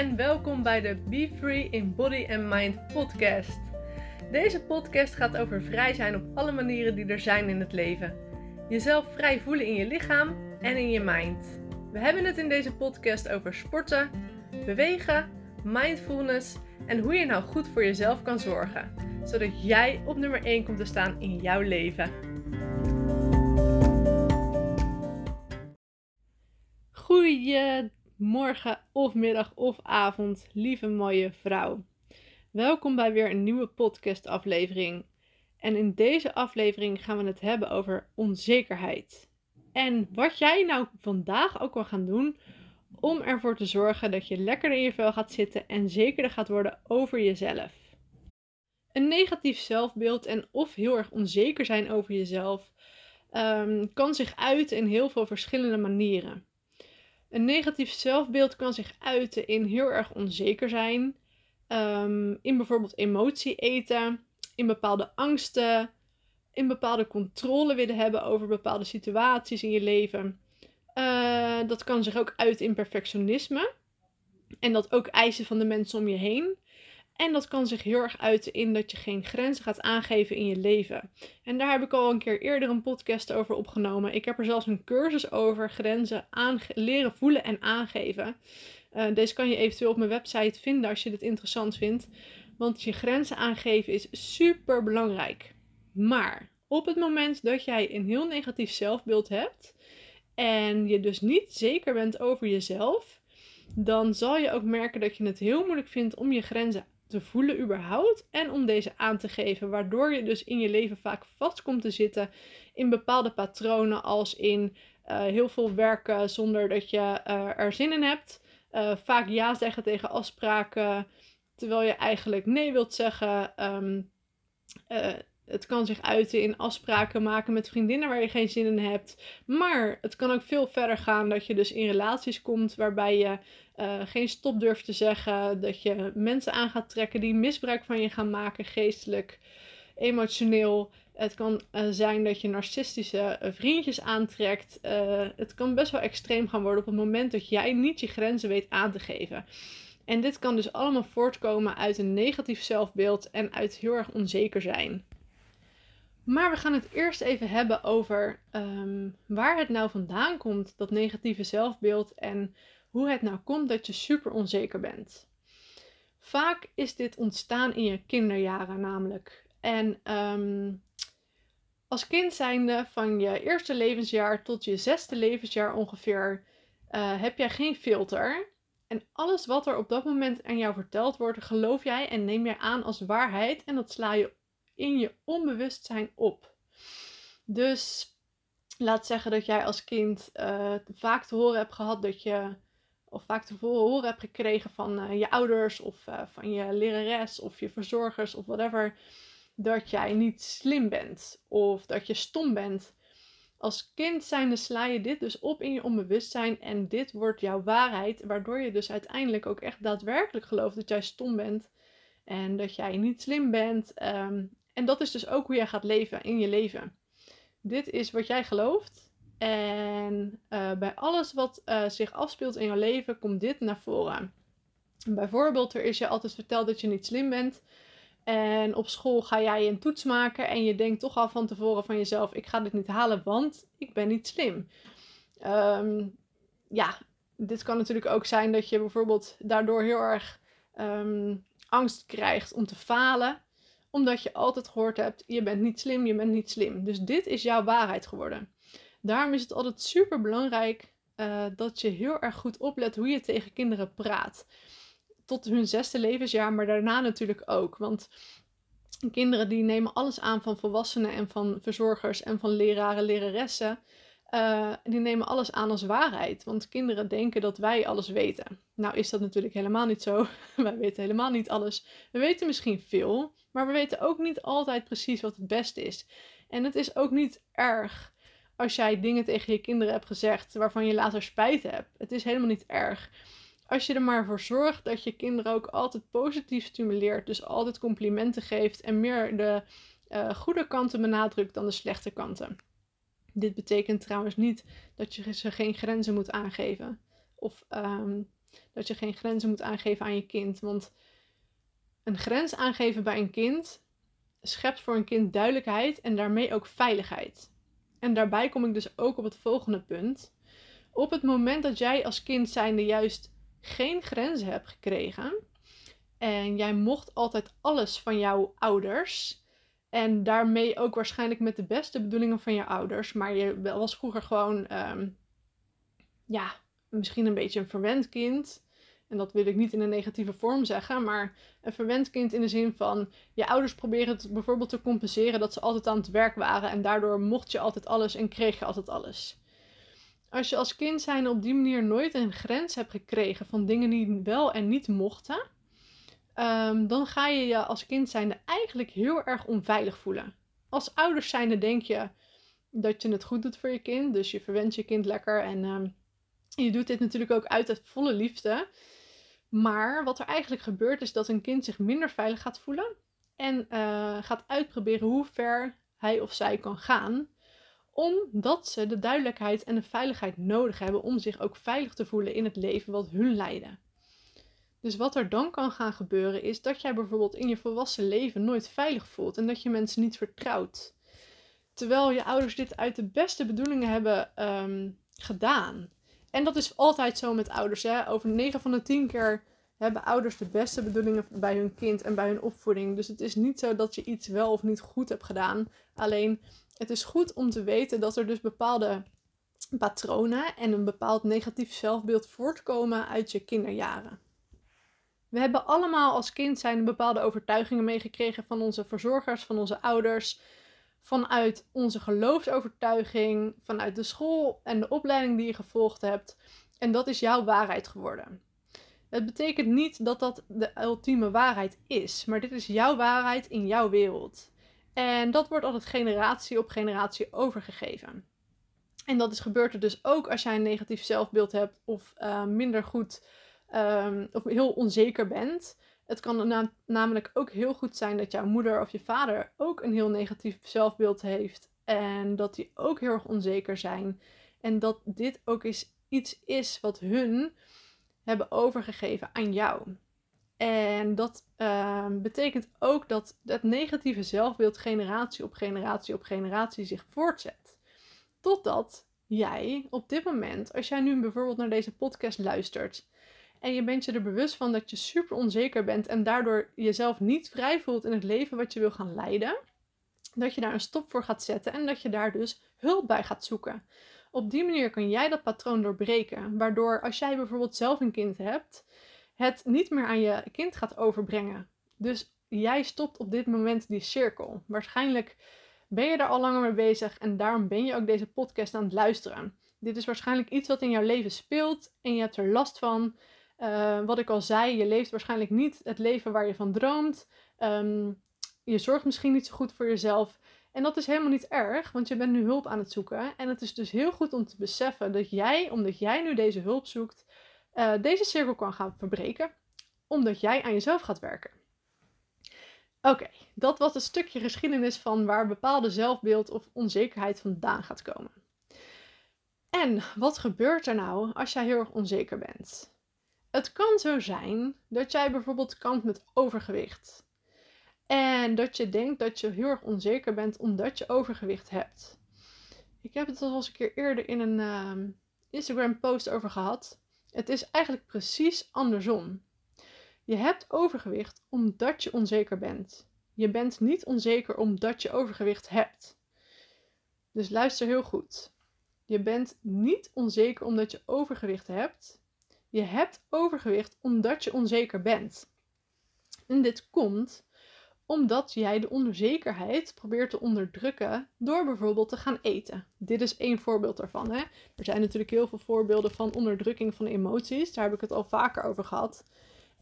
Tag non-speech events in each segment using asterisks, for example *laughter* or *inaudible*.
en welkom bij de Be Free in Body and Mind podcast. Deze podcast gaat over vrij zijn op alle manieren die er zijn in het leven. Jezelf vrij voelen in je lichaam en in je mind. We hebben het in deze podcast over sporten, bewegen, mindfulness en hoe je nou goed voor jezelf kan zorgen, zodat jij op nummer 1 komt te staan in jouw leven. Goedemorgen of middag of avond, lieve mooie vrouw. Welkom bij weer een nieuwe podcast aflevering. En in deze aflevering gaan we het hebben over onzekerheid. En wat jij nou vandaag ook wil gaan doen om ervoor te zorgen dat je lekker in je vel gaat zitten en zekerder gaat worden over jezelf. Een negatief zelfbeeld en of heel erg onzeker zijn over jezelf ehm, kan zich uiten in heel veel verschillende manieren. Een negatief zelfbeeld kan zich uiten in heel erg onzeker zijn, ehm, in bijvoorbeeld emotie eten, in bepaalde angsten, in bepaalde controle willen hebben over bepaalde situaties in je leven. Uh, dat kan zich ook uiten in perfectionisme en dat ook eisen van de mensen om je heen. En dat kan zich heel erg uiten in dat je geen grenzen gaat aangeven in je leven. En daar heb ik al een keer eerder een podcast over opgenomen. Ik heb er zelfs een cursus over grenzen leren voelen en aangeven. Uh, deze kan je eventueel op mijn website vinden als je dit interessant vindt. Want je grenzen aangeven is super belangrijk. Maar op het moment dat jij een heel negatief zelfbeeld hebt en je dus niet zeker bent over jezelf, dan zal je ook merken dat je het heel moeilijk vindt om je grenzen te voelen überhaupt en om deze aan te geven, waardoor je dus in je leven vaak vast komt te zitten in bepaalde patronen als in uh, heel veel werken zonder dat je uh, er zin in hebt, uh, vaak ja zeggen tegen afspraken terwijl je eigenlijk nee wilt zeggen. Um, het kan zich uiten in afspraken maken met vriendinnen waar je geen zin in hebt. Maar het kan ook veel verder gaan dat je dus in relaties komt waarbij je uh, geen stop durft te zeggen. Dat je mensen aan gaat trekken die misbruik van je gaan maken, geestelijk, emotioneel. Het kan uh, zijn dat je narcistische uh, vriendjes aantrekt. het kan best wel extreem gaan worden op het moment dat jij niet je grenzen weet aan te geven. En dit kan dus allemaal voortkomen uit een negatief zelfbeeld en uit heel erg onzeker zijn. Maar we gaan het eerst even hebben over um, waar het nou vandaan komt, dat negatieve zelfbeeld, en hoe het nou komt dat je super onzeker bent. Vaak is dit ontstaan in je kinderjaren namelijk. En um, als kind zijnde van je eerste levensjaar tot je zesde levensjaar ongeveer, uh, heb jij geen filter. En alles wat er op dat moment aan jou verteld wordt, geloof jij en neem jij aan als waarheid. En dat sla je in je onbewustzijn op. Dus laat zeggen dat jij als kind uh, vaak te horen hebt gehad dat je, of vaak te horen hebt gekregen van uh, je ouders of uh, van je lerares of je verzorgers of whatever, dat jij niet slim bent of dat je stom bent. Als kind sla je dit dus op in je onbewustzijn en dit wordt jouw waarheid, waardoor je dus uiteindelijk ook echt daadwerkelijk gelooft dat jij stom bent en dat jij niet slim bent um, en dat is dus ook hoe jij gaat leven in je leven. Dit is wat jij gelooft. En uh, bij alles wat uh, zich afspeelt in jouw leven, komt dit naar voren. Bijvoorbeeld, er is je altijd verteld dat je niet slim bent. En op school ga jij een toets maken en je denkt toch al van tevoren van jezelf: ik ga dit niet halen, want ik ben niet slim. Um, ja, dit kan natuurlijk ook zijn dat je bijvoorbeeld daardoor heel erg um, angst krijgt om te falen omdat je altijd gehoord hebt: je bent niet slim, je bent niet slim. Dus dit is jouw waarheid geworden. Daarom is het altijd super belangrijk uh, dat je heel erg goed oplet hoe je tegen kinderen praat. Tot hun zesde levensjaar, maar daarna natuurlijk ook. Want kinderen die nemen alles aan van volwassenen en van verzorgers en van leraren, leraressen. Uh, die nemen alles aan als waarheid. Want kinderen denken dat wij alles weten. Nou is dat natuurlijk helemaal niet zo. *laughs* wij weten helemaal niet alles. We weten misschien veel, maar we weten ook niet altijd precies wat het beste is. En het is ook niet erg als jij dingen tegen je kinderen hebt gezegd waarvan je later spijt hebt. Het is helemaal niet erg. Als je er maar voor zorgt dat je kinderen ook altijd positief stimuleert. Dus altijd complimenten geeft en meer de uh, goede kanten benadrukt dan de slechte kanten. Dit betekent trouwens niet dat je ze geen grenzen moet aangeven. Of um, dat je geen grenzen moet aangeven aan je kind. Want een grens aangeven bij een kind schept voor een kind duidelijkheid en daarmee ook veiligheid. En daarbij kom ik dus ook op het volgende punt. Op het moment dat jij als kind zijnde juist geen grenzen hebt gekregen en jij mocht altijd alles van jouw ouders en daarmee ook waarschijnlijk met de beste bedoelingen van je ouders, maar je was vroeger gewoon ehm, ja, misschien een beetje een verwend kind. En dat wil ik niet in een negatieve vorm zeggen, maar een verwend kind in de zin van je ouders proberen het bijvoorbeeld te compenseren dat ze altijd aan het werk waren en daardoor mocht je altijd alles en kreeg je altijd alles. Als je als kind zijn op die manier nooit een grens hebt gekregen van dingen die wel en niet mochten, ehm, dan ga je je als kind zijnde eigenlijk heel erg onveilig voelen. Als ouders zijnde denk je dat je het goed doet voor je kind, dus je verwent je kind lekker en ehm, je doet dit natuurlijk ook uit het volle liefde. Maar wat er eigenlijk gebeurt is dat een kind zich minder veilig gaat voelen en uh, gaat uitproberen hoe ver hij of zij kan gaan, omdat ze de duidelijkheid en de veiligheid nodig hebben om zich ook veilig te voelen in het leven wat hun leiden. Dus wat er dan kan gaan gebeuren is dat jij bijvoorbeeld in je volwassen leven nooit veilig voelt en dat je mensen niet vertrouwt. Terwijl je ouders dit uit de beste bedoelingen hebben um, gedaan. En dat is altijd zo met ouders. Hè? Over 9 van de 10 keer hebben ouders de beste bedoelingen bij hun kind en bij hun opvoeding. Dus het is niet zo dat je iets wel of niet goed hebt gedaan. Alleen het is goed om te weten dat er dus bepaalde patronen en een bepaald negatief zelfbeeld voortkomen uit je kinderjaren. We hebben allemaal als kind zijn bepaalde overtuigingen meegekregen van onze verzorgers, van onze ouders, vanuit onze geloofsovertuiging, vanuit de school en de opleiding die je gevolgd hebt. En dat is jouw waarheid geworden. Het betekent niet dat dat de ultieme waarheid is, maar dit is jouw waarheid in jouw wereld. En dat wordt altijd generatie op generatie overgegeven. En dat is gebeurt er dus ook als jij een negatief zelfbeeld hebt of uh, minder goed um, of heel onzeker bent. Het kan namelijk ook heel goed zijn dat jouw moeder of je vader ook een heel negatief zelfbeeld heeft. En dat die ook heel erg onzeker zijn. En dat dit ook iets is wat hun hebben overgegeven aan jou. En dat uh, betekent ook dat het negatieve zelfbeeld generatie op generatie op generatie zich voortzet. Totdat jij op dit moment, als jij nu bijvoorbeeld naar deze podcast luistert en je bent je er bewust van dat je super onzeker bent en daardoor jezelf niet vrij voelt in het leven wat je wil gaan leiden, dat je daar een stop voor gaat zetten en dat je daar dus hulp bij gaat zoeken. Op die manier kan jij dat patroon doorbreken, waardoor als jij bijvoorbeeld zelf een kind hebt, het niet meer aan je kind gaat overbrengen. Dus jij stopt op dit moment die cirkel. Waarschijnlijk ben je daar al langer mee bezig en daarom ben je ook deze podcast aan het luisteren. Dit is waarschijnlijk iets wat in jouw leven speelt en je hebt er last van. Uh, wat ik al zei, je leeft waarschijnlijk niet het leven waar je van droomt. Um, je zorgt misschien niet zo goed voor jezelf. En dat is helemaal niet erg, want je bent nu hulp aan het zoeken. En het is dus heel goed om te beseffen dat jij, omdat jij nu deze hulp zoekt, uh, deze cirkel kan gaan verbreken. Omdat jij aan jezelf gaat werken. Oké, dat was een stukje geschiedenis van waar bepaalde zelfbeeld of onzekerheid vandaan gaat komen. En wat gebeurt er nou als jij heel erg onzeker bent? Het kan zo zijn dat jij bijvoorbeeld kampt met overgewicht. En dat je denkt dat je heel erg onzeker bent omdat je overgewicht hebt. Ik heb het al eens een keer eerder in een uh, Instagram post over gehad. Het is eigenlijk precies andersom. Je hebt overgewicht omdat je onzeker bent. Je bent niet onzeker omdat je overgewicht hebt. Dus luister heel goed. Je bent niet onzeker omdat je overgewicht hebt. Je hebt overgewicht omdat je onzeker bent. En dit komt omdat jij de onzekerheid probeert te onderdrukken door bijvoorbeeld te gaan eten. Dit is één voorbeeld daarvan. Hè? Er zijn natuurlijk heel veel voorbeelden van onderdrukking van emoties. Daar heb ik het al vaker over gehad.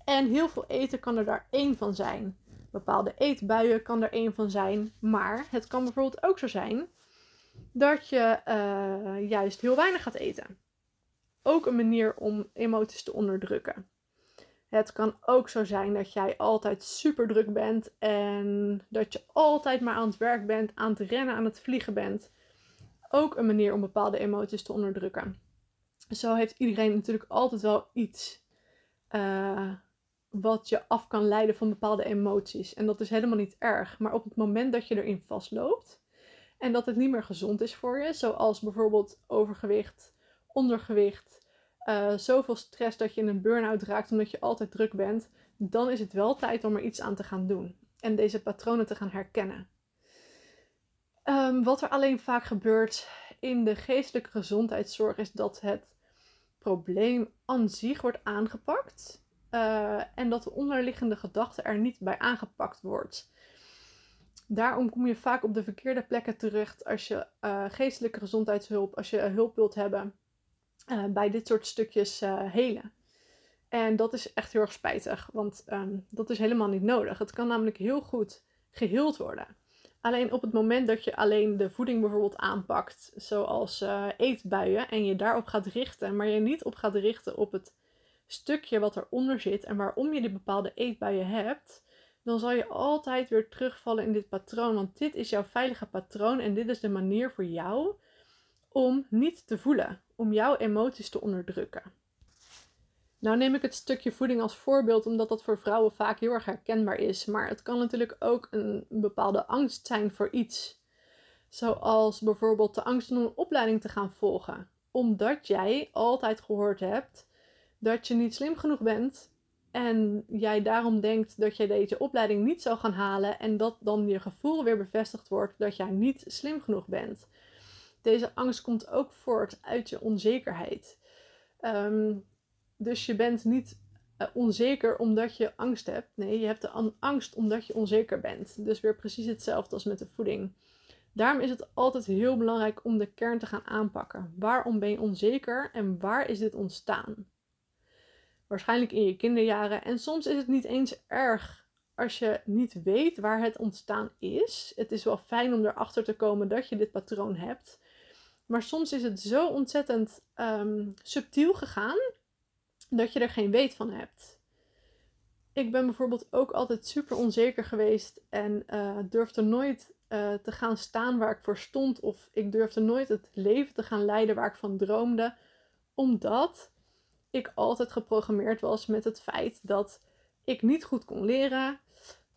En heel veel eten kan er daar één van zijn. Bepaalde eetbuien kan er één van zijn. Maar het kan bijvoorbeeld ook zo zijn dat je uh, juist heel weinig gaat eten ook een manier om emoties te onderdrukken. Het kan ook zo zijn dat jij altijd super druk bent en dat je altijd maar aan het werk bent, aan het rennen, aan het vliegen bent. Ook een manier om bepaalde emoties te onderdrukken. Zo heeft iedereen natuurlijk altijd wel iets eh, wat je af kan leiden van bepaalde emoties. En dat is helemaal niet erg. Maar op het moment dat je erin vastloopt en dat het niet meer gezond is voor je, zoals bijvoorbeeld overgewicht, ondergewicht, uh, zoveel stress dat je in een burn-out raakt omdat je altijd druk bent, dan is het wel tijd om er iets aan te gaan doen en deze patronen te gaan herkennen. Ehm, wat er alleen vaak gebeurt in de geestelijke gezondheidszorg is dat het probleem aan zich wordt aangepakt uh, en dat de onderliggende gedachte er niet bij aangepakt wordt. Daarom kom je vaak op de verkeerde plekken terecht als je uh, geestelijke gezondheidshulp, als je hulp wilt hebben uh, bij dit soort stukjes helen. En dat is echt heel erg spijtig, want um, dat is helemaal niet nodig. Het kan namelijk heel goed geheeld worden. Alleen op het moment dat je alleen de voeding bijvoorbeeld aanpakt, zoals uh, eetbuien, en je daarop gaat richten, maar je niet op gaat richten op het stukje wat eronder zit en waarom je die bepaalde eetbuien hebt, dan zal je altijd weer terugvallen in dit patroon. Want dit is jouw veilige patroon en dit is de manier voor jou om niet te voelen, om jouw emoties te onderdrukken. Nou neem ik het stukje voeding als voorbeeld, omdat dat voor vrouwen vaak heel erg herkenbaar is. Maar het kan natuurlijk ook een bepaalde angst zijn voor iets. Zoals bijvoorbeeld de angst om een opleiding te gaan volgen. Omdat jij altijd gehoord hebt dat je niet slim genoeg bent. En jij daarom denkt dat je deze opleiding niet zou gaan halen. En dat dan je gevoel weer bevestigd wordt dat jij niet slim genoeg bent. Deze angst komt ook voort uit je onzekerheid. Um, dus je bent niet uh, onzeker omdat je angst hebt. Nee, je hebt de angst omdat je onzeker bent. Dus weer precies hetzelfde als met de voeding. Daarom is het altijd heel belangrijk om de kern te gaan aanpakken. Waarom ben je onzeker en waar is dit ontstaan? Waarschijnlijk in je kinderjaren. En soms is het niet eens erg als je niet weet waar het ontstaan is. Het is wel fijn om erachter te komen dat je dit patroon hebt. Maar soms is het zo ontzettend um, subtiel gegaan dat je er geen weet van hebt. Ik ben bijvoorbeeld ook altijd super onzeker geweest en uh, durfde nooit uh, te gaan staan waar ik voor stond. Of ik durfde nooit het leven te gaan leiden waar ik van droomde. Omdat ik altijd geprogrammeerd was met het feit dat ik niet goed kon leren.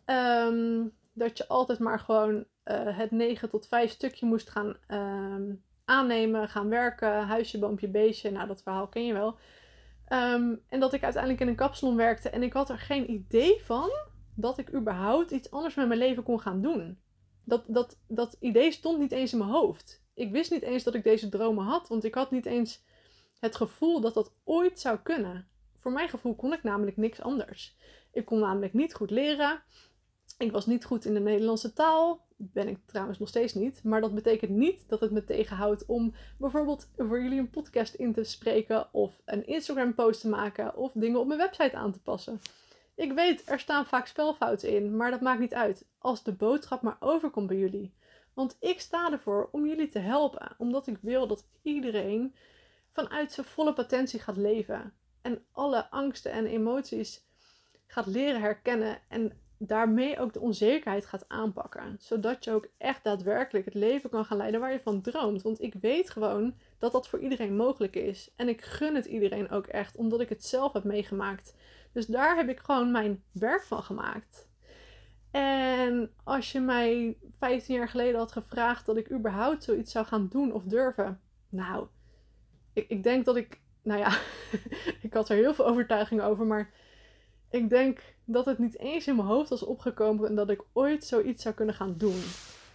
Um, dat je altijd maar gewoon uh, het 9 tot 5 stukje moest gaan um, aannemen, gaan werken, huisje, boompje, beestje. Nou, dat verhaal ken je wel. Um, en dat ik uiteindelijk in een kapsalon werkte en ik had er geen idee van dat ik überhaupt iets anders met mijn leven kon gaan doen. Dat, dat, dat idee stond niet eens in mijn hoofd. Ik wist niet eens dat ik deze dromen had, want ik had niet eens het gevoel dat dat ooit zou kunnen. Voor mijn gevoel kon ik namelijk niks anders. Ik kon namelijk niet goed leren. Ik was niet goed in de Nederlandse taal ben ik trouwens nog steeds niet. Maar dat betekent niet dat het me tegenhoudt om bijvoorbeeld voor jullie een podcast in te spreken of een Instagram post te maken of dingen op mijn website aan te passen. Ik weet, er staan vaak spelfouten in, maar dat maakt niet uit als de boodschap maar overkomt bij jullie. Want ik sta ervoor om jullie te helpen, omdat ik wil dat iedereen vanuit zijn volle potentie gaat leven en alle angsten en emoties gaat leren herkennen en daarmee ook de onzekerheid gaat aanpakken. Zodat je ook echt daadwerkelijk het leven kan gaan leiden waar je van droomt. Want ik weet gewoon dat dat voor iedereen mogelijk is. En ik gun het iedereen ook echt, omdat ik het zelf heb meegemaakt. Dus daar heb ik gewoon mijn werk van gemaakt. En als je mij 15 jaar geleden had gevraagd dat ik überhaupt zoiets zou gaan doen of durven. Nou, ik, ik denk dat ik. Nou ja, *laughs* ik had er heel veel overtuiging over, maar ik denk dat het niet eens in mijn hoofd was opgekomen en dat ik ooit zoiets zou kunnen gaan doen.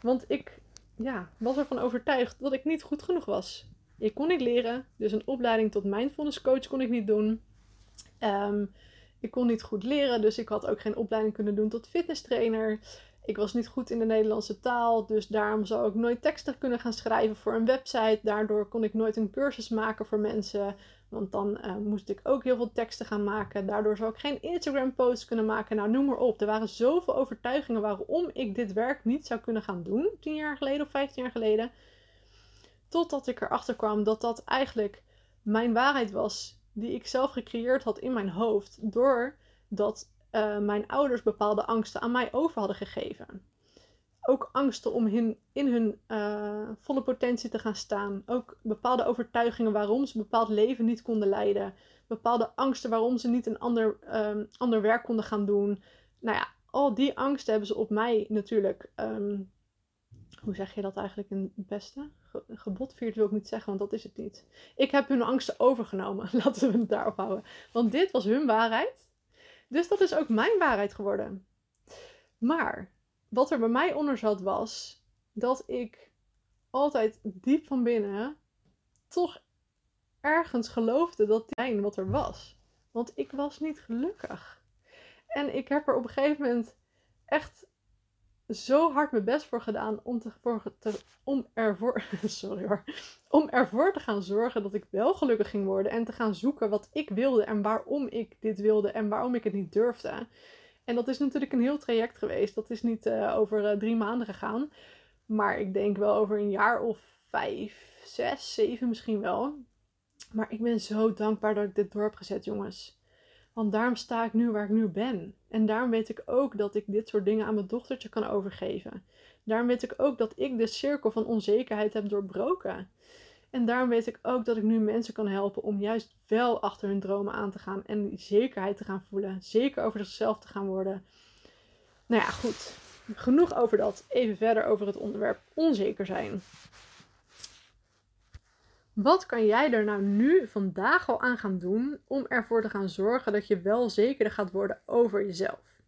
Want ik ja, was ervan overtuigd dat ik niet goed genoeg was. Ik kon niet leren, dus een opleiding tot mindfulness coach kon ik niet doen. Ehm, ik kon niet goed leren, dus ik had ook geen opleiding kunnen doen tot fitness trainer. Ik was niet goed in de Nederlandse taal, dus daarom zou ik nooit teksten kunnen gaan schrijven voor een website. Daardoor kon ik nooit een cursus maken voor mensen. Want dan uh, moest ik ook heel veel teksten gaan maken. Daardoor zou ik geen Instagram posts kunnen maken. Nou, noem maar op. Er waren zoveel overtuigingen waarom ik dit werk niet zou kunnen gaan doen. 10 jaar geleden of 15 jaar geleden. Totdat ik erachter kwam dat dat eigenlijk mijn waarheid was. Die ik zelf gecreëerd had in mijn hoofd. Doordat uh, mijn ouders bepaalde angsten aan mij over hadden gegeven. ook angsten om hun, in hun uh, volle potentie te gaan staan. Ook bepaalde overtuigingen waarom ze bepaald leven niet konden leiden. Bepaalde angsten waarom ze niet een ander, um, ander werk konden gaan doen. Nou ja, al die angsten hebben ze op mij natuurlijk. Um, hoe zeg je dat eigenlijk in het beste? Ge gebotvierd wil ik niet zeggen, want dat is het niet. Ik heb hun angsten overgenomen. *laughs* Laten we het daarop houden. Want dit was hun waarheid. Dus dat is ook mijn waarheid geworden. Maar wat er bij mij onder zat was dat ik altijd diep van binnen toch ergens geloofde dat zijn wat er was. Want ik was niet gelukkig. En ik heb er op een gegeven moment echt zo hard mijn best voor gedaan om, te, voor, te, om, ervoor, *laughs* sorry hoor, om ervoor te gaan zorgen dat ik wel gelukkig ging worden. En te gaan zoeken wat ik wilde en waarom ik dit wilde en waarom ik het niet durfde. En dat is natuurlijk een heel traject geweest. Dat is niet uh, over uh, drie maanden gegaan. Maar ik denk wel over een jaar of vijf, zes, zeven misschien wel. Maar ik ben zo dankbaar dat ik dit door heb gezet, jongens. Want daarom sta ik nu waar ik nu ben. En daarom weet ik ook dat ik dit soort dingen aan mijn dochtertje kan overgeven. Daarom weet ik ook dat ik de cirkel van onzekerheid heb doorbroken. En daarom weet ik ook dat ik nu mensen kan helpen om juist wel achter hun dromen aan te gaan en die zekerheid te gaan voelen. Zeker over zichzelf te gaan worden. Nou ja, goed. Genoeg over dat. Even verder over het onderwerp onzeker zijn. Wat kan jij er nou nu vandaag al aan gaan doen om ervoor te gaan zorgen dat je wel zekerder gaat worden over jezelf?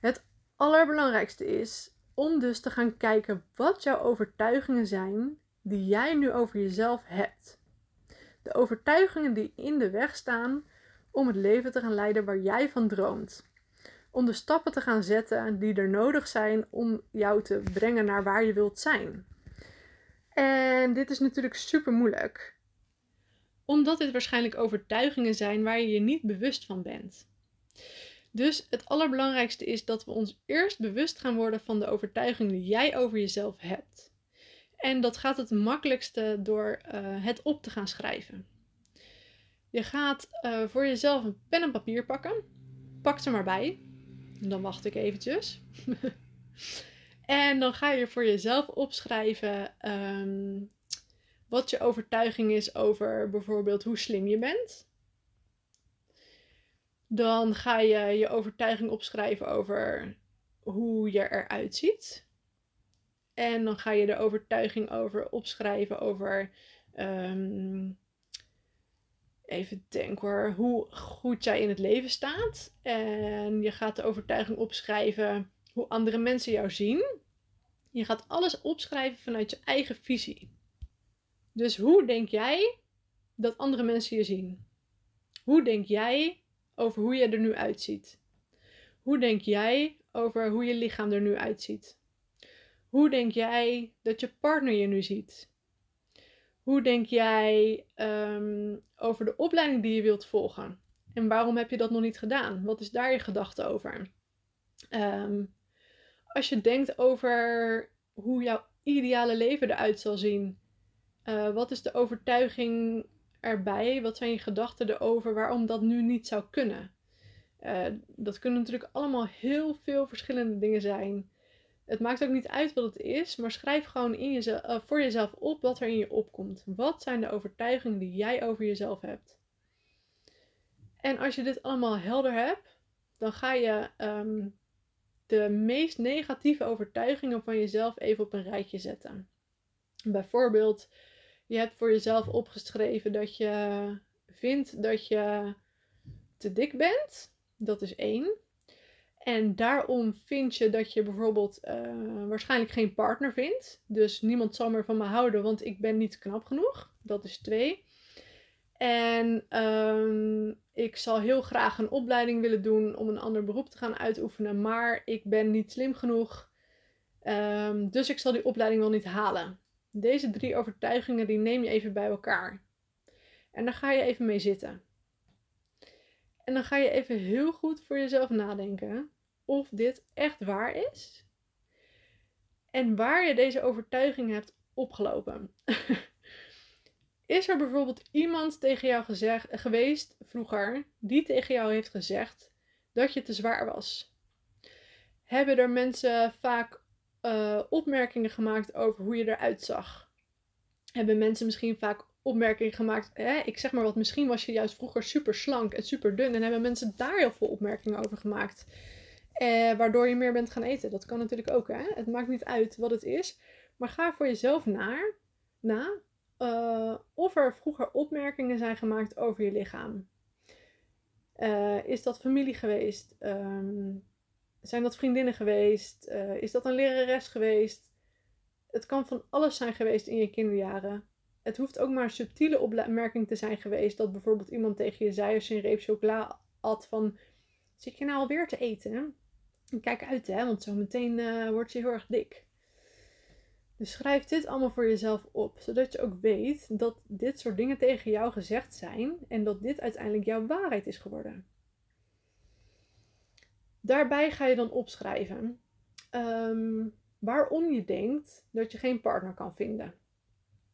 Het allerbelangrijkste is om dus te gaan kijken wat jouw overtuigingen zijn die jij nu over jezelf hebt. De overtuigingen die in de weg staan om het leven te gaan leiden waar jij van droomt. Om de stappen te gaan zetten die er nodig zijn om jou te brengen naar waar je wilt zijn. En dit is natuurlijk super moeilijk. Omdat dit waarschijnlijk overtuigingen zijn waar je je niet bewust van bent. Dus het allerbelangrijkste is dat we ons eerst bewust gaan worden van de overtuigingen die jij over jezelf hebt. En dat gaat het makkelijkste door uh, het op te gaan schrijven. Je gaat uh, voor jezelf een pen en papier pakken. Pak ze maar bij. Dan wacht ik eventjes. *laughs* en dan ga je voor jezelf opschrijven um, wat je overtuiging is over bijvoorbeeld hoe slim je bent. Dan ga je je overtuiging opschrijven over hoe je eruit ziet. En dan ga je de overtuiging over opschrijven over. Um, even denken hoor. Hoe goed jij in het leven staat. En je gaat de overtuiging opschrijven hoe andere mensen jou zien. Je gaat alles opschrijven vanuit je eigen visie. Dus hoe denk jij dat andere mensen je zien? Hoe denk jij over hoe je er nu uitziet? Hoe denk jij over hoe je lichaam er nu uitziet? Hoe denk jij dat je partner je nu ziet? Hoe denk jij um, over de opleiding die je wilt volgen? En waarom heb je dat nog niet gedaan? Wat is daar je gedachte over? Um, als je denkt over hoe jouw ideale leven eruit zal zien, uh, wat is de overtuiging erbij? Wat zijn je gedachten erover waarom dat nu niet zou kunnen? Uh, dat kunnen natuurlijk allemaal heel veel verschillende dingen zijn. Het maakt ook niet uit wat het is, maar schrijf gewoon in uh, voor jezelf op wat er in je opkomt. Wat zijn de overtuigingen die jij over jezelf hebt? En als je dit allemaal helder hebt, dan ga je um, de meest negatieve overtuigingen van jezelf even op een rijtje zetten. Bijvoorbeeld, je hebt voor jezelf opgeschreven dat je vindt dat je te dik bent. Dat is één. En daarom vind je dat je bijvoorbeeld uh, waarschijnlijk geen partner vindt. Dus niemand zal meer van me houden, want ik ben niet knap genoeg. Dat is twee. En um, ik zal heel graag een opleiding willen doen om een ander beroep te gaan uitoefenen. Maar ik ben niet slim genoeg. Um, dus ik zal die opleiding wel niet halen. Deze drie overtuigingen die neem je even bij elkaar. En daar ga je even mee zitten. En dan ga je even heel goed voor jezelf nadenken of dit echt waar is. En waar je deze overtuiging hebt opgelopen. *laughs* is er bijvoorbeeld iemand tegen jou gezegd, geweest vroeger die tegen jou heeft gezegd dat je te zwaar was? Hebben er mensen vaak uh, opmerkingen gemaakt over hoe je eruit zag? Hebben mensen misschien vaak opmerkingen gemaakt? Hè? Ik zeg maar wat, misschien was je juist vroeger super slank en super dun en hebben mensen daar heel veel opmerkingen over gemaakt. Eh, waardoor je meer bent gaan eten. Dat kan natuurlijk ook. Hè? Het maakt niet uit wat het is. Maar ga voor jezelf naar, na uh, of er vroeger opmerkingen zijn gemaakt over je lichaam. Uh, is dat familie geweest? Um, zijn dat vriendinnen geweest? Uh, is dat een lerares geweest? Het kan van alles zijn geweest in je kinderjaren. Het hoeft ook maar een subtiele opmerking te zijn geweest. Dat bijvoorbeeld iemand tegen je zei als je een reep chocola at van... Zit je nou alweer te eten? kijk uit hè, want zo meteen uh, word je heel erg dik. Dus schrijf dit allemaal voor jezelf op, zodat je ook weet dat dit soort dingen tegen jou gezegd zijn en dat dit uiteindelijk jouw waarheid is geworden. Daarbij ga je dan opschrijven um, waarom je denkt dat je geen partner kan vinden.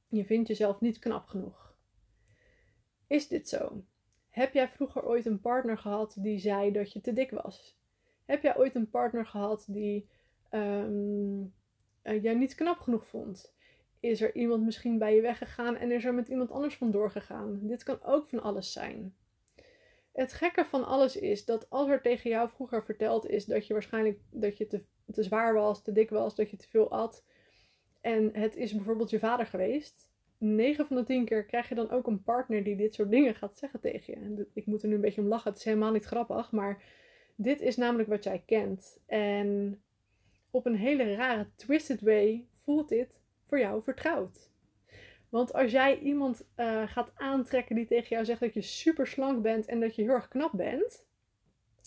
Je vindt jezelf niet knap genoeg. Is dit zo? Heb jij vroeger ooit een partner gehad die zei dat je te dik was? Heb jij ooit een partner gehad die um, jij niet knap genoeg vond? Is er iemand misschien bij je weggegaan en is er met iemand anders vandoor gegaan? Dit kan ook van alles zijn. Het gekke van alles is dat als er tegen jou vroeger verteld is dat je waarschijnlijk dat je te, te zwaar was, te dik was, dat je te veel at. En het is bijvoorbeeld je vader geweest. 9 van de 10 keer krijg je dan ook een partner die dit soort dingen gaat zeggen tegen je. Ik moet er nu een beetje om lachen. Het is helemaal niet grappig. Maar dit is namelijk wat jij kent. En op een hele rare, twisted way voelt dit voor jou vertrouwd. Want als jij iemand uh, gaat aantrekken die tegen jou zegt dat je super slank bent en dat je heel erg knap bent,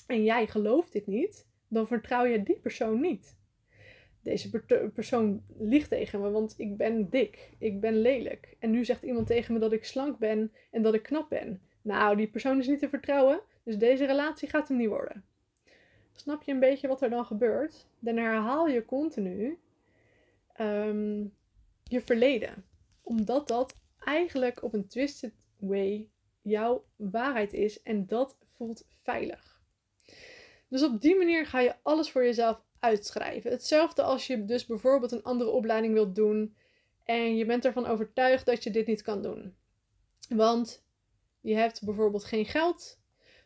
en jij gelooft dit niet, dan vertrouw je die persoon niet. Deze persoon liegt tegen me, want ik ben dik, ik ben lelijk. En nu zegt iemand tegen me dat ik slank ben en dat ik knap ben. Nou, die persoon is niet te vertrouwen, dus deze relatie gaat hem niet worden. Snap je een beetje wat er dan gebeurt? Dan herhaal je continu um, je verleden. Omdat dat eigenlijk op een twisted way jouw waarheid is en dat voelt veilig. Dus op die manier ga je alles voor jezelf uitschrijven. Hetzelfde als je dus bijvoorbeeld een andere opleiding wilt doen en je bent ervan overtuigd dat je dit niet kan doen. Want je hebt bijvoorbeeld geen geld,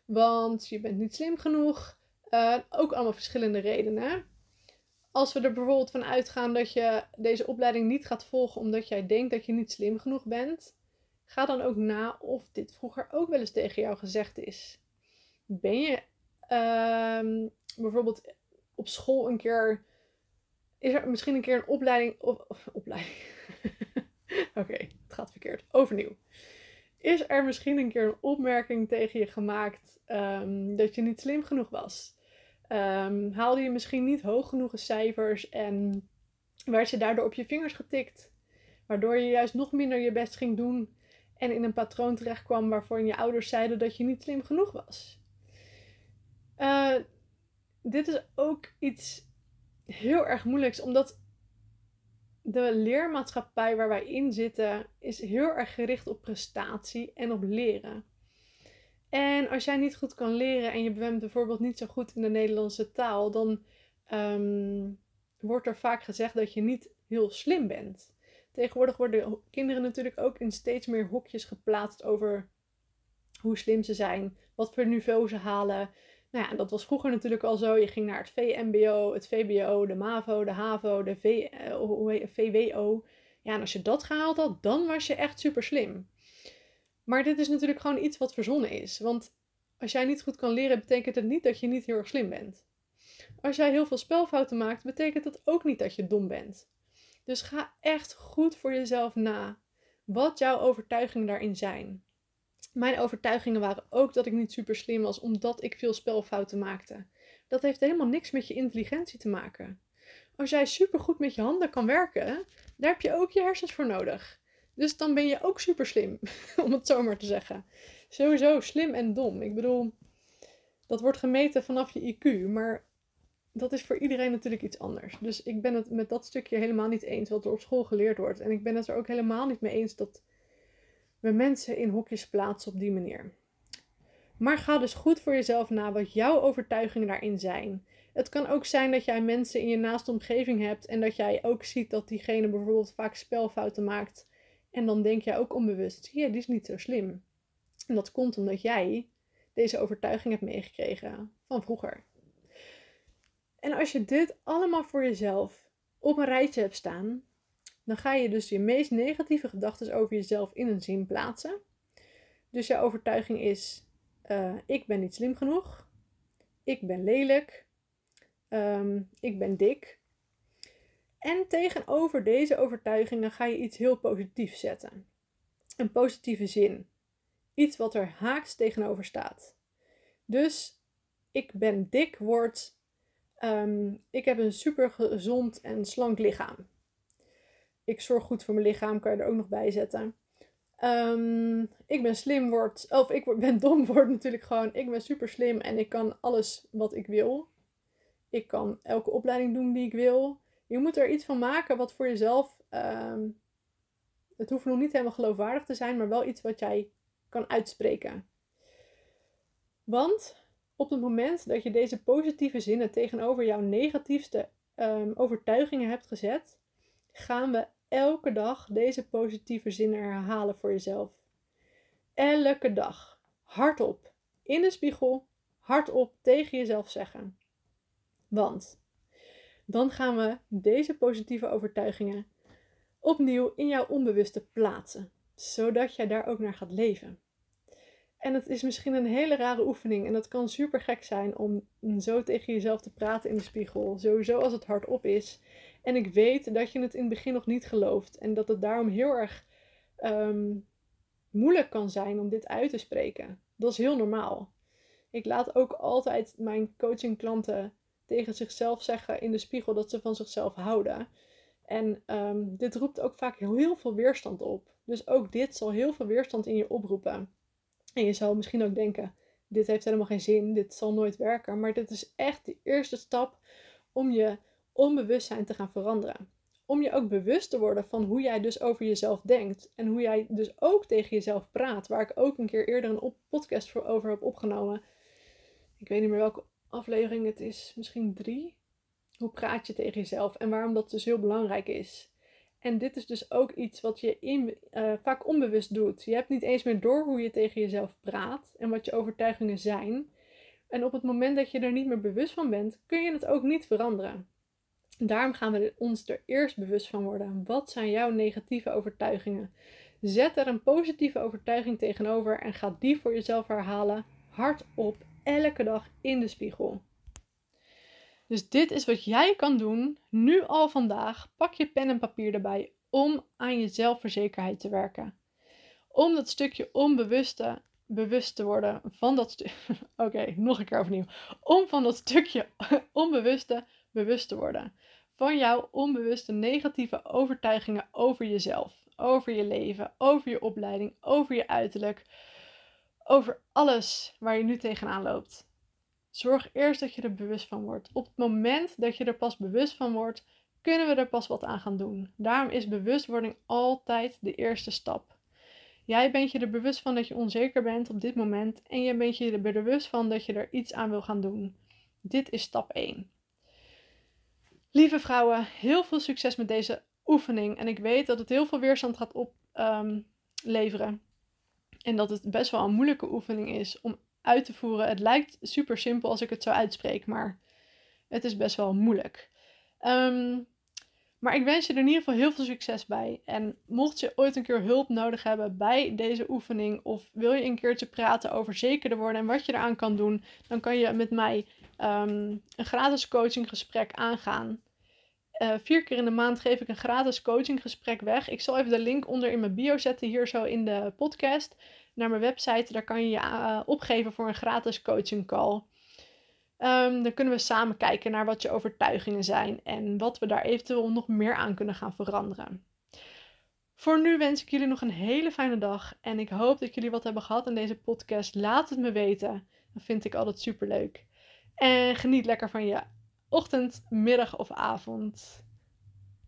want je bent niet slim genoeg, uh, ook allemaal verschillende redenen. Als we er bijvoorbeeld van uitgaan dat je deze opleiding niet gaat volgen omdat jij denkt dat je niet slim genoeg bent, ga dan ook na of dit vroeger ook wel eens tegen jou gezegd is. Ben je uh, bijvoorbeeld op school een keer. Is er misschien een keer een opleiding. Of, opleiding. *laughs* Oké, het gaat verkeerd. Overnieuw. Is er misschien een keer een opmerking tegen je gemaakt um, dat je niet slim genoeg was? Um, haalde je misschien niet hoog genoeg cijfers en werd je daardoor op je vingers getikt. Waardoor je juist nog minder je best ging doen en in een patroon terecht kwam waarvoor je ouders zeiden dat je niet slim genoeg was. Uh, dit is ook iets heel erg moeilijks, omdat de leermaatschappij waar wij in zitten is heel erg gericht op prestatie en op leren. En als jij niet goed kan leren en je bent bijvoorbeeld niet zo goed in de Nederlandse taal, dan um, wordt er vaak gezegd dat je niet heel slim bent. Tegenwoordig worden kinderen natuurlijk ook in steeds meer hokjes geplaatst over hoe slim ze zijn, wat voor niveau ze halen. Nou ja, dat was vroeger natuurlijk al zo. Je ging naar het VMBO, het VBO, de MAVO, de HAVO, de VWO. Ja, en als je dat gehaald had, dan was je echt super slim. Maar dit is natuurlijk gewoon iets wat verzonnen is. Want als jij niet goed kan leren, betekent het niet dat je niet heel erg slim bent. Als jij heel veel spelfouten maakt, betekent dat ook niet dat je dom bent. Dus ga echt goed voor jezelf na wat jouw overtuigingen daarin zijn. Mijn overtuigingen waren ook dat ik niet super slim was omdat ik veel spelfouten maakte. Dat heeft helemaal niks met je intelligentie te maken. Als jij super goed met je handen kan werken, daar heb je ook je hersens voor nodig. Dus dan ben je ook super slim, *laughs* om het zo maar te zeggen. Sowieso slim en dom. Ik bedoel, dat wordt gemeten vanaf je IQ, maar dat is voor iedereen natuurlijk iets anders. Dus ik ben het met dat stukje helemaal niet eens wat er op school geleerd wordt. En ik ben het er ook helemaal niet mee eens dat we mensen in hokjes plaatsen op die manier. Maar ga dus goed voor jezelf na wat jouw overtuigingen daarin zijn. Het kan ook zijn dat jij mensen in je naaste omgeving hebt en dat jij ook ziet dat diegene bijvoorbeeld vaak spelfouten maakt. En dan denk jij ook onbewust, je, die is niet zo slim. En dat komt omdat jij deze overtuiging hebt meegekregen van vroeger. En als je dit allemaal voor jezelf op een rijtje hebt staan, dan ga je dus je meest negatieve gedachten over jezelf in een zin plaatsen. Dus jouw overtuiging is: uh, ik ben niet slim genoeg, ik ben lelijk, um, ik ben dik. En tegenover deze overtuigingen ga je iets heel positiefs zetten. Een positieve zin. Iets wat er haaks tegenover staat. Dus ik ben dik wordt. Um, ik heb een super gezond en slank lichaam. Ik zorg goed voor mijn lichaam, kan je er ook nog bij zetten. Um, ik ben slim wordt, of ik *laughs* ben dom wordt natuurlijk gewoon. Ik ben super slim en ik kan alles wat ik wil. Ik kan elke opleiding doen die ik wil. Je moet er iets van maken wat voor jezelf. Um, het hoeft nog niet helemaal geloofwaardig te zijn, maar wel iets wat jij kan uitspreken. Want op het moment dat je deze positieve zinnen tegenover jouw negatiefste um, overtuigingen hebt gezet, gaan we elke dag deze positieve zinnen herhalen voor jezelf. Elke dag. Hardop. In de spiegel. Hardop tegen jezelf zeggen. Want dan gaan we deze positieve overtuigingen opnieuw in jouw onbewuste plaatsen, zodat jij daar ook naar gaat leven. En het is misschien een hele rare oefening en dat kan super gek zijn om zo tegen jezelf te praten in de spiegel, sowieso als het hardop is. En ik weet dat je het in het begin nog niet gelooft en dat het daarom heel erg ehm, moeilijk kan zijn om dit uit te spreken. Dat is heel normaal. Ik laat ook altijd mijn coachingklanten tegen zichzelf zeggen in de spiegel dat ze van zichzelf houden. En ehm, dit roept ook vaak heel, heel veel weerstand op. Dus ook dit zal heel veel weerstand in je oproepen. En je zou misschien ook denken: dit heeft helemaal geen zin, dit zal nooit werken. Maar dit is echt de eerste stap om je onbewustzijn te gaan veranderen. Om je ook bewust te worden van hoe jij dus over jezelf denkt. En hoe jij dus ook tegen jezelf praat. Waar ik ook een keer eerder een podcast voor over heb opgenomen. Ik weet niet meer welke aflevering het is. Misschien drie. Hoe praat je tegen jezelf en waarom dat dus heel belangrijk is. En dit is dus ook iets wat je in, uh, vaak onbewust doet. Je hebt niet eens meer door hoe je tegen jezelf praat en wat je overtuigingen zijn. En op het moment dat je er niet meer bewust van bent, kun je het ook niet veranderen. Daarom gaan we ons er eerst bewust van worden. Wat zijn jouw negatieve overtuigingen? Zet er een positieve overtuiging tegenover en ga die voor jezelf herhalen, hardop, elke dag in de spiegel. Dus dit is wat jij kan doen, nu al vandaag. Pak je pen en papier erbij om aan je zelfverzekerheid te werken. Om dat stukje onbewuste bewust te worden van dat stukje. *laughs* Oké, nog een keer overnieuw. Om van dat stukje *laughs* onbewuste bewust te worden van jouw onbewuste negatieve overtuigingen over jezelf, over je leven, over je opleiding, over je uiterlijk, over alles waar je nu tegenaan loopt. Zorg eerst dat je er bewust van wordt. Op het moment dat je er pas bewust van wordt, kunnen we er pas wat aan gaan doen. Daarom is bewustwording altijd de eerste stap. Jij bent je er bewust van dat je onzeker bent op dit moment en je bent je er bewust van dat je er iets aan wil gaan doen. Dit is stap 1. Lieve vrouwen, heel veel succes met deze oefening. En ik weet dat het heel veel weerstand gaat opleveren. Ehm, en dat het best wel een moeilijke oefening is om uit te voeren. Het lijkt super simpel als ik het zo uitspreek, maar het is best wel moeilijk. Ehm, maar ik wens je er in ieder geval heel veel succes bij. En mocht je ooit een keer hulp nodig hebben bij deze oefening, of wil je een keertje praten over zekerder worden en wat je eraan kan doen, dan kan je met mij Ehm, een gratis coachinggesprek aangaan. Uh, vier keer in de maand geef ik een gratis coachinggesprek weg. Ik zal even de link onder in mijn bio zetten, hier zo in de podcast, naar mijn website. Daar kan je je uh, opgeven voor een gratis coaching call. Um, dan kunnen we samen kijken naar wat je overtuigingen zijn en wat we daar eventueel nog meer aan kunnen gaan veranderen. Voor nu wens ik jullie nog een hele fijne dag en ik hoop dat jullie wat hebben gehad aan deze podcast. Laat het me weten. Dat vind ik altijd super leuk. En geniet lekker van je ochtend, middag of avond.